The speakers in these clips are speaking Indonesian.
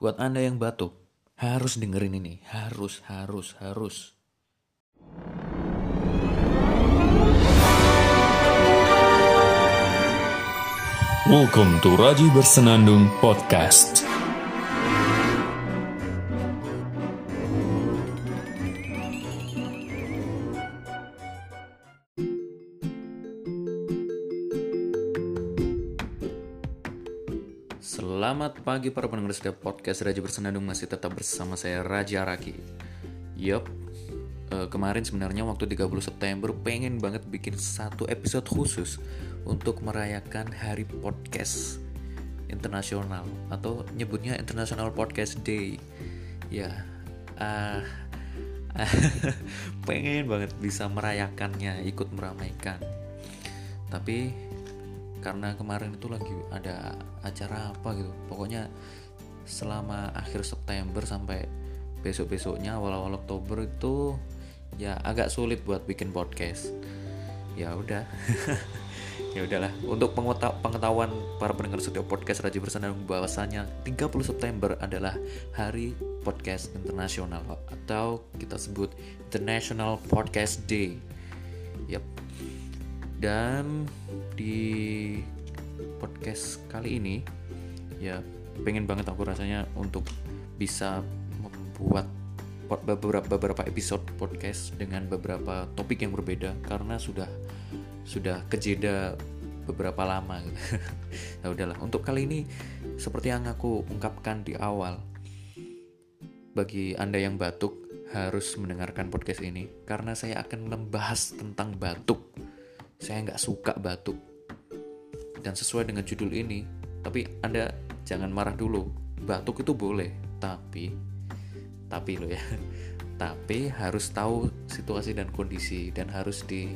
Buat Anda yang batuk, harus dengerin ini. Harus, harus, harus. Welcome to Raji Bersenandung Podcast. Selamat pagi para pendengar setiap podcast Raja Bersenandung masih tetap bersama saya Raja Raki. Yup, eh, kemarin sebenarnya waktu 30 September pengen banget bikin satu episode khusus untuk merayakan Hari Podcast Internasional atau nyebutnya International Podcast Day. Ya, ah, pengen banget bisa merayakannya, ikut meramaikan. Tapi karena kemarin itu lagi ada acara apa gitu. Pokoknya selama akhir September sampai besok besoknya awal awal Oktober itu ya agak sulit buat bikin podcast. Ya udah. Ya udahlah. Untuk pengetahuan para pendengar setiap podcast Raja Bersenandung bahwasanya 30 September adalah hari podcast internasional atau kita sebut International Podcast Day. Yep dan di podcast kali ini ya pengen banget aku rasanya untuk bisa membuat beberapa beberapa episode podcast dengan beberapa topik yang berbeda karena sudah sudah kejeda beberapa lama. Ya udahlah untuk kali ini seperti yang aku ungkapkan di awal bagi anda yang batuk harus mendengarkan podcast ini karena saya akan membahas tentang batuk saya nggak suka batuk. Dan sesuai dengan judul ini, tapi Anda jangan marah dulu. Batuk itu boleh, tapi tapi lo ya. Tapi harus tahu situasi dan kondisi dan harus di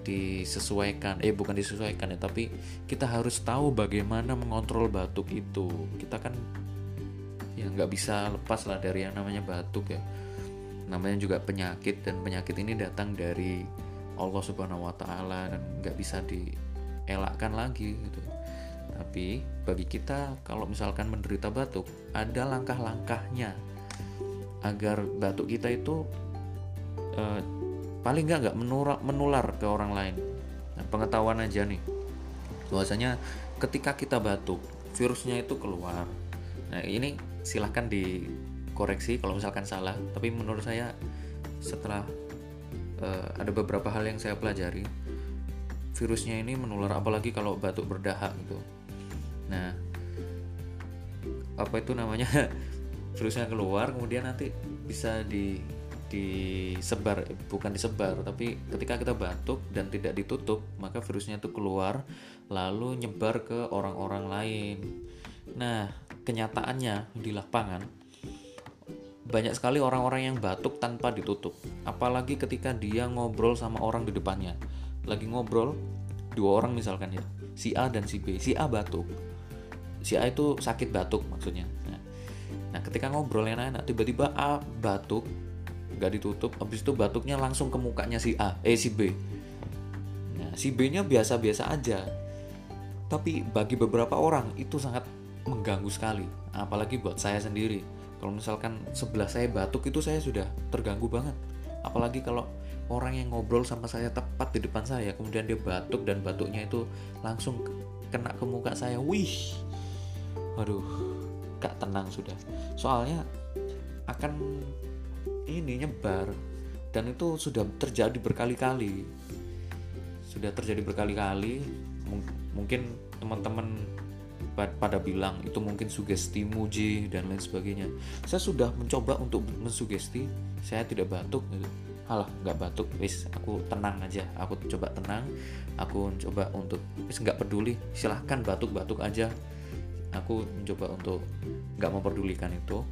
disesuaikan eh bukan disesuaikan ya tapi kita harus tahu bagaimana mengontrol batuk itu kita kan ya nggak bisa lepas lah dari yang namanya batuk ya namanya juga penyakit dan penyakit ini datang dari Allah Subhanahu wa taala dan nggak bisa dielakkan lagi gitu. Tapi bagi kita kalau misalkan menderita batuk, ada langkah-langkahnya agar batuk kita itu eh, paling nggak nggak menular, ke orang lain. Nah, pengetahuan aja nih, bahwasanya ketika kita batuk, virusnya itu keluar. Nah ini silahkan dikoreksi kalau misalkan salah. Tapi menurut saya setelah uh, ada beberapa hal yang saya pelajari. Virusnya ini menular apalagi kalau batuk berdahak gitu. Nah apa itu namanya? Virusnya keluar kemudian nanti bisa di disebar bukan disebar tapi ketika kita batuk dan tidak ditutup maka virusnya itu keluar lalu nyebar ke orang-orang lain. Nah kenyataannya di lapangan banyak sekali orang-orang yang batuk tanpa ditutup. Apalagi ketika dia ngobrol sama orang di depannya. Lagi ngobrol, dua orang misalkan ya, si A dan si B. Si A batuk. Si A itu sakit batuk maksudnya. Nah, nah ketika ngobrol yang enak, tiba-tiba A batuk, nggak ditutup, habis itu batuknya langsung ke mukanya si A, eh si B. Nah, si B-nya biasa-biasa aja. Tapi bagi beberapa orang itu sangat mengganggu sekali, apalagi buat saya sendiri kalau misalkan sebelah saya batuk itu saya sudah terganggu banget. Apalagi kalau orang yang ngobrol sama saya tepat di depan saya kemudian dia batuk dan batuknya itu langsung kena ke muka saya. Wih. Waduh gak tenang sudah. Soalnya akan ini nyebar dan itu sudah terjadi berkali-kali. Sudah terjadi berkali-kali. Mungkin teman-teman pada bilang itu mungkin sugesti muji dan lain sebagainya. Saya sudah mencoba untuk mensugesti saya tidak batuk gitu. Halah nggak batuk wis aku tenang aja. Aku coba tenang aku coba untuk wis nggak peduli. Silahkan batuk batuk aja. Aku mencoba untuk nggak memperdulikan itu.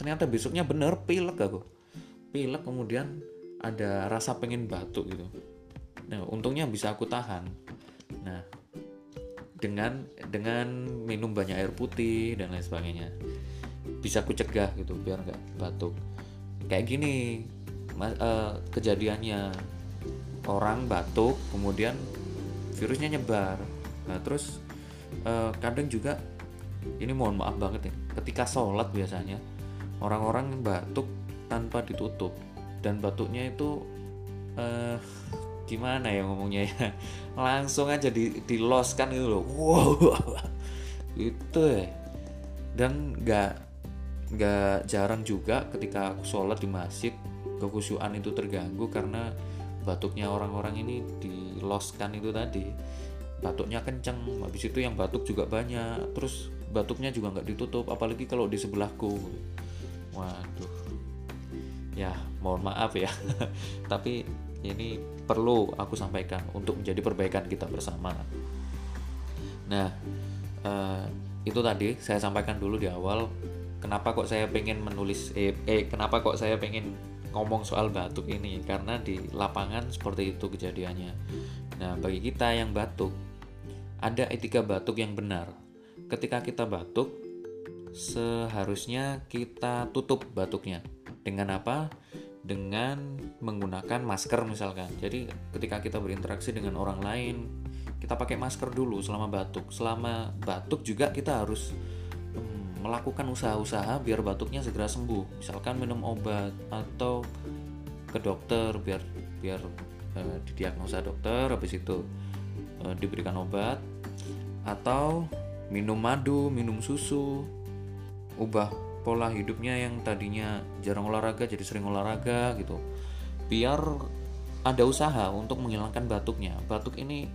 Ternyata besoknya bener pilek aku. Pilek kemudian ada rasa pengen batuk gitu. Nah untungnya bisa aku tahan. Nah dengan dengan minum banyak air putih dan lain sebagainya. Bisa aku cegah gitu biar nggak batuk. Kayak gini mas, uh, kejadiannya. Orang batuk kemudian virusnya nyebar. Nah terus uh, kadang juga ini mohon maaf banget ya ketika sholat biasanya orang-orang batuk tanpa ditutup. Dan batuknya itu eh, gimana ya ngomongnya ya? Langsung aja di diloskan gitu loh. Wow. Itu ya. Dan nggak nggak jarang juga ketika aku sholat di masjid kekusyuan itu terganggu karena batuknya orang-orang ini diloskan itu tadi. Batuknya kenceng habis itu yang batuk juga banyak terus batuknya juga nggak ditutup apalagi kalau di sebelahku. Waduh. Ya mohon maaf ya. Tapi ini perlu aku sampaikan untuk menjadi perbaikan kita bersama nah eh, itu tadi saya sampaikan dulu di awal kenapa kok saya pengen menulis eh, eh kenapa kok saya pengen ngomong soal batuk ini karena di lapangan seperti itu kejadiannya nah bagi kita yang batuk ada etika batuk yang benar. Ketika kita batuk, seharusnya kita tutup batuknya. Dengan apa? Dengan menggunakan masker misalkan. Jadi ketika kita berinteraksi dengan orang lain, kita pakai masker dulu selama batuk. Selama batuk juga kita harus hmm, melakukan usaha-usaha biar batuknya segera sembuh. Misalkan minum obat atau ke dokter biar biar eh, didiagnosa dokter habis itu Eh, diberikan obat atau minum madu, minum susu, ubah pola hidupnya yang tadinya jarang olahraga jadi sering olahraga gitu. Biar ada usaha untuk menghilangkan batuknya. Batuk ini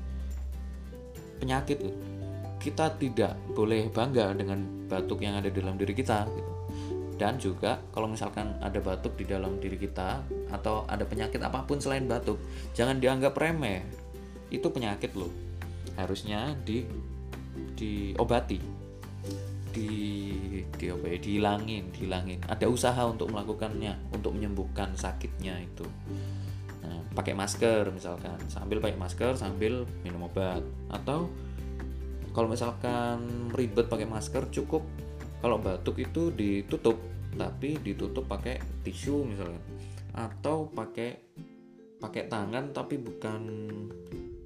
penyakit Kita tidak boleh bangga dengan batuk yang ada dalam diri kita gitu. Dan juga kalau misalkan ada batuk di dalam diri kita atau ada penyakit apa pun selain batuk, jangan dianggap remeh itu penyakit loh harusnya di diobati di di apa ya dihilangin dihilangin. Ada usaha untuk melakukannya untuk menyembuhkan sakitnya itu. Nah, pakai masker misalkan sambil pakai masker sambil minum obat. Atau kalau misalkan ribet pakai masker cukup kalau batuk itu ditutup tapi ditutup pakai tisu misalkan atau pakai pakai tangan tapi bukan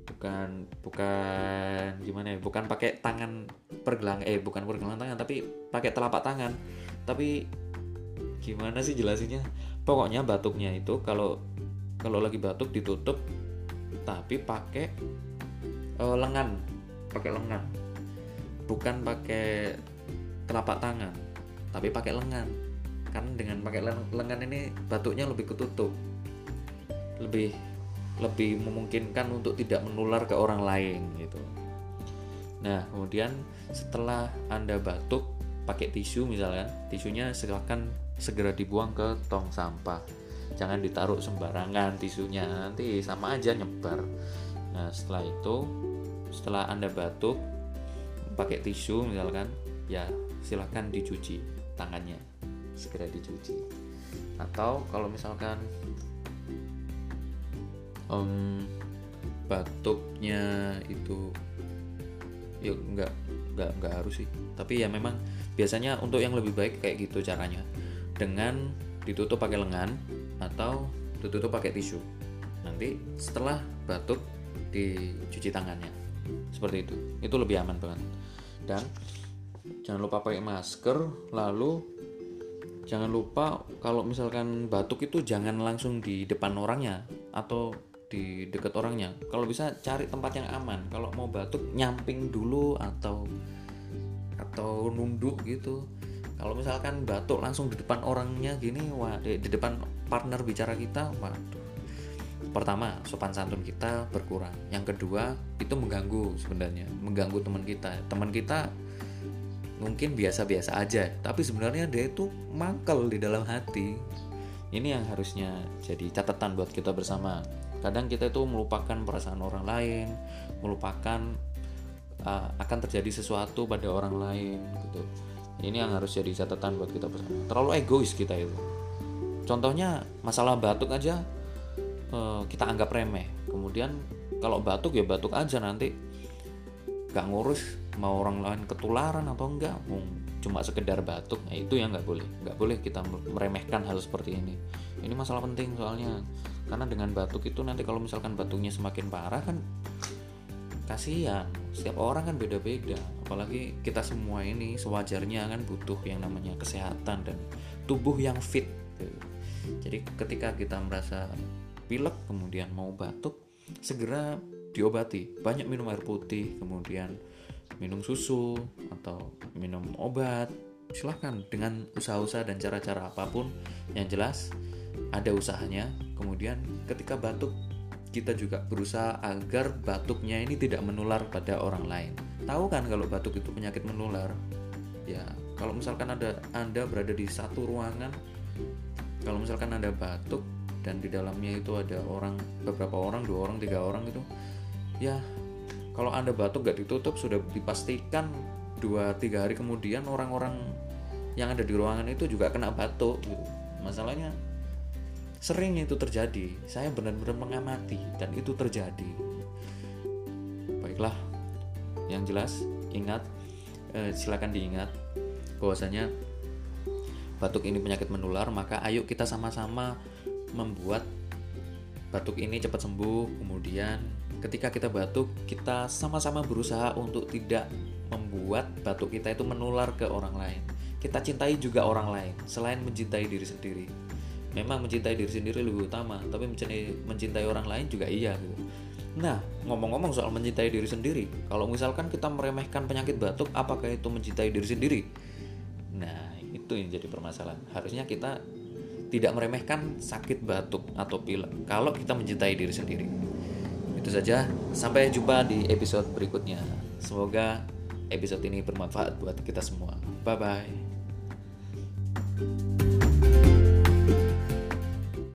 bukan bukan gimana ya bukan pakai tangan pergelang eh bukan pergelang tangan tapi pakai telapak tangan. Tapi gimana sih jelasinnya? Pokoknya batuknya itu kalau kalau lagi batuk ditutup tapi pakai uh, lengan pakai lengan. Bukan pakai telapak tangan tapi pakai lengan. Kan dengan pakai lengan ini batuknya lebih ketutup. Lebih lebih memungkinkan untuk tidak menular ke orang lain gitu. Nah, kemudian setelah Anda batuk pakai tisu misalnya, tisunya silakan segera dibuang ke tong sampah. Jangan ditaruh sembarangan tisunya, nanti sama aja nyebar. Nah, setelah itu setelah Anda batuk pakai tisu misalkan, ya silakan dicuci tangannya. Segera dicuci. Atau kalau misalkan um, batuknya itu yuk nggak nggak nggak harus sih. Tapi ya memang biasanya untuk yang lebih baik kayak gitu caranya. Dengan ditutup pakai lengan atau ditutup pakai tisu. Nanti setelah batuk dicuci tangannya. Seperti itu. Itu lebih aman banget. Dan jangan lupa pakai masker. Lalu jangan lupa kalau misalkan batuk itu jangan langsung di depan orangnya atau di dekat orangnya. Kalau bisa cari tempat yang aman. Kalau mau batuk nyamping dulu atau atau nunduk gitu. Kalau misalkan batuk langsung di depan orangnya gini wah di, di depan partner bicara kita waduh. Pertama sopan santun kita berkurang. Yang kedua itu mengganggu sebenarnya mengganggu teman kita. Teman kita mungkin biasa-biasa aja tapi sebenarnya dia itu mangkel di dalam hati. Ini yang harusnya jadi catatan buat kita bersama kadang kita itu melupakan perasaan orang lain melupakan uh, akan terjadi sesuatu pada orang lain gitu. Ini yang harus jadi catatan buat kita bersama. Terlalu egois kita itu. Contohnya masalah batuk aja uh, kita anggap remeh. Kemudian kalau batuk ya batuk aja nanti. Gak ngurus mau orang lain ketularan atau enggak cuma sekedar batuk nah itu yang nggak boleh. Nggak boleh kita meremehkan hal seperti ini. Ini masalah penting soalnya karena dengan batuk itu nanti kalau misalkan batuknya semakin parah kan kasihan. Setiap orang kan beda-beda. Apalagi kita semua ini sewajarnya kan butuh yang namanya kesehatan dan tubuh yang fit. Jadi ketika kita merasa pilek kemudian mau batuk segera diobati. Banyak minum air putih kemudian minum susu atau minum obat. Silahkan dengan usaha-usaha dan cara-cara apa pun. Yang jelas ada usahanya kemudian ketika batuk kita juga berusaha agar batuknya ini tidak menular pada orang lain. Tahu kan kalau batuk itu penyakit menular? Ya kalau misalkan ada anda berada di satu ruangan kalau misalkan ada batuk dan di dalamnya itu ada orang beberapa orang dua orang tiga orang itu ya kalau anda batuk gak ditutup sudah dipastikan dua tiga hari kemudian orang-orang yang ada di ruangan itu juga kena batuk gitu. Masalahnya sering itu terjadi. Saya benar-benar mengamati dan itu terjadi. Baiklah. Yang jelas ingat eh, silakan diingat bahwasanya batuk ini penyakit menular maka ayo kita sama-sama membuat batuk ini cepat sembuh. Kemudian ketika kita batuk kita sama-sama berusaha untuk tidak membuat batuk kita itu menular ke orang lain. Kita cintai juga orang lain selain mencintai diri sendiri memang mencintai diri sendiri lebih utama tapi mencintai, mencintai orang lain juga iya gitu. Nah ngomong-ngomong soal mencintai diri sendiri kalau misalkan kita meremehkan penyakit batuk apakah itu mencintai diri sendiri? Nah itu yang jadi permasalahan. Harusnya kita tidak meremehkan sakit batuk atau pilek kalau kita mencintai diri sendiri. Itu saja. Sampai jumpa di episode berikutnya. Semoga episode ini bermanfaat buat kita semua. Bye bye